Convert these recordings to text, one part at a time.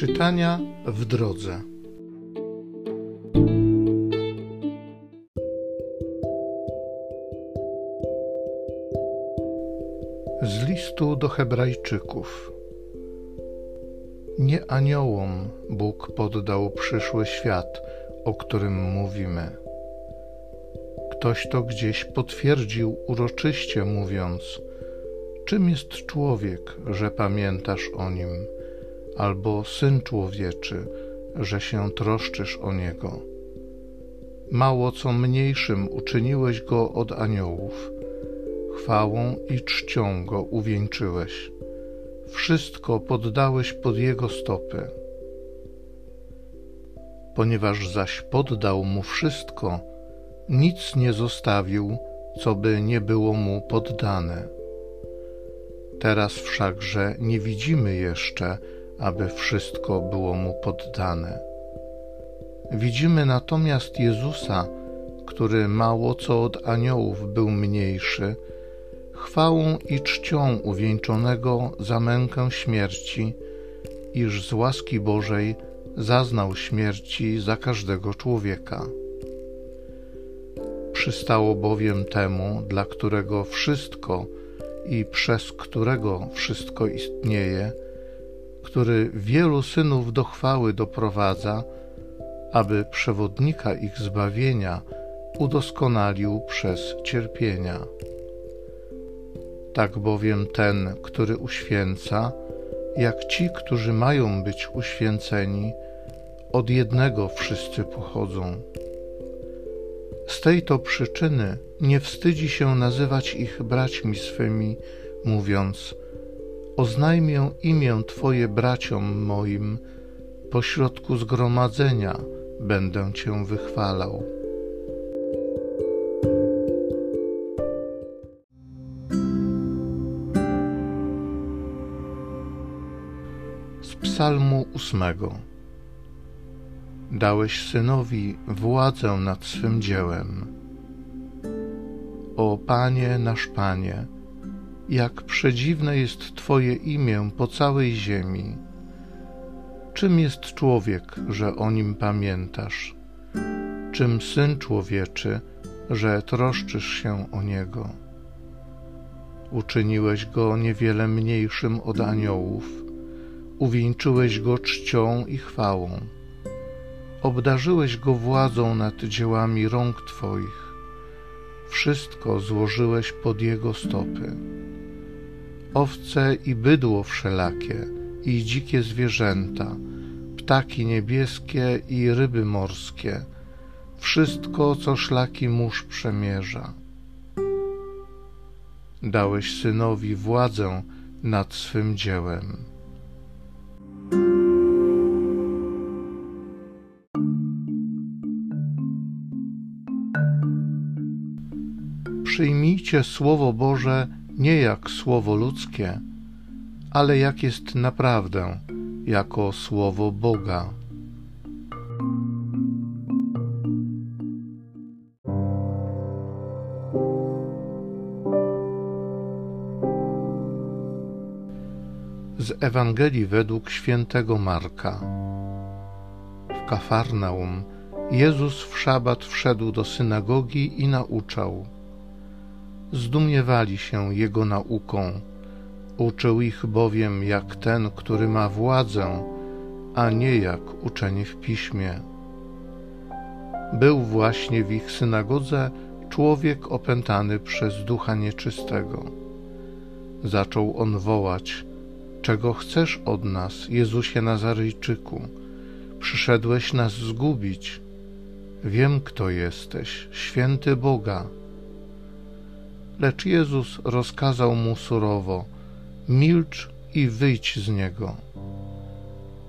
Czytania w drodze. Z listu do Hebrajczyków. Nie aniołom Bóg poddał przyszły świat, o którym mówimy. Ktoś to gdzieś potwierdził uroczyście, mówiąc: Czym jest człowiek, że pamiętasz o nim? Albo Syn Człowieczy, że się troszczysz o Niego. Mało co mniejszym uczyniłeś Go od aniołów, chwałą i czcią Go uwieńczyłeś. Wszystko poddałeś pod Jego stopy. Ponieważ zaś poddał Mu wszystko, nic nie zostawił, co by nie było Mu poddane. Teraz wszakże nie widzimy jeszcze, aby wszystko było mu poddane. Widzimy natomiast Jezusa, który mało co od aniołów był mniejszy, chwałą i czcią uwieńczonego za mękę śmierci, iż z łaski Bożej zaznał śmierci za każdego człowieka. Przystało bowiem temu, dla którego wszystko i przez którego wszystko istnieje, który wielu synów do chwały doprowadza, aby przewodnika ich zbawienia udoskonalił przez cierpienia. Tak bowiem ten, który uświęca, jak ci, którzy mają być uświęceni, od jednego wszyscy pochodzą. Z tej to przyczyny nie wstydzi się nazywać ich braćmi swymi, mówiąc: Oznajmię imię Twoje braciom moim, pośrodku zgromadzenia będę Cię wychwalał. Z Psalmu ósmego. Dałeś synowi władzę nad swym dziełem. O Panie, nasz Panie, jak przedziwne jest Twoje imię po całej ziemi. Czym jest człowiek, że o nim pamiętasz? Czym syn człowieczy, że troszczysz się o niego? Uczyniłeś go niewiele mniejszym od aniołów, uwieńczyłeś go czcią i chwałą, obdarzyłeś go władzą nad dziełami rąk Twoich, wszystko złożyłeś pod jego stopy owce i bydło wszelakie, i dzikie zwierzęta, ptaki niebieskie i ryby morskie, wszystko, co szlaki mórz przemierza. Dałeś synowi władzę nad swym dziełem. Przyjmijcie Słowo Boże nie jak słowo ludzkie, ale jak jest naprawdę, jako słowo Boga. Z Ewangelii według świętego Marka. W Kafarnaum Jezus w szabat wszedł do synagogi i nauczał zdumiewali się jego nauką. Uczył ich bowiem jak ten, który ma władzę, a nie jak uczeni w piśmie. Był właśnie w ich synagodze człowiek opętany przez ducha nieczystego. Zaczął on wołać: Czego chcesz od nas, Jezusie Nazaryjczyku? Przyszedłeś nas zgubić. Wiem, kto jesteś, święty Boga. Lecz Jezus rozkazał mu surowo: Milcz i wyjdź z niego.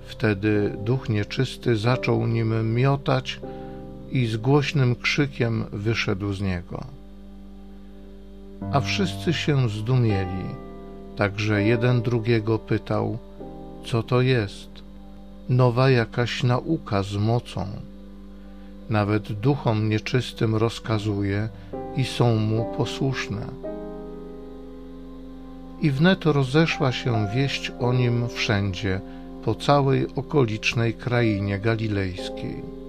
Wtedy duch nieczysty zaczął nim miotać i z głośnym krzykiem wyszedł z niego. A wszyscy się zdumieli, także jeden drugiego pytał: Co to jest? Nowa jakaś nauka z mocą. Nawet duchom nieczystym rozkazuje, i są mu posłuszne. I wnet rozeszła się wieść o nim wszędzie po całej okolicznej krainie galilejskiej.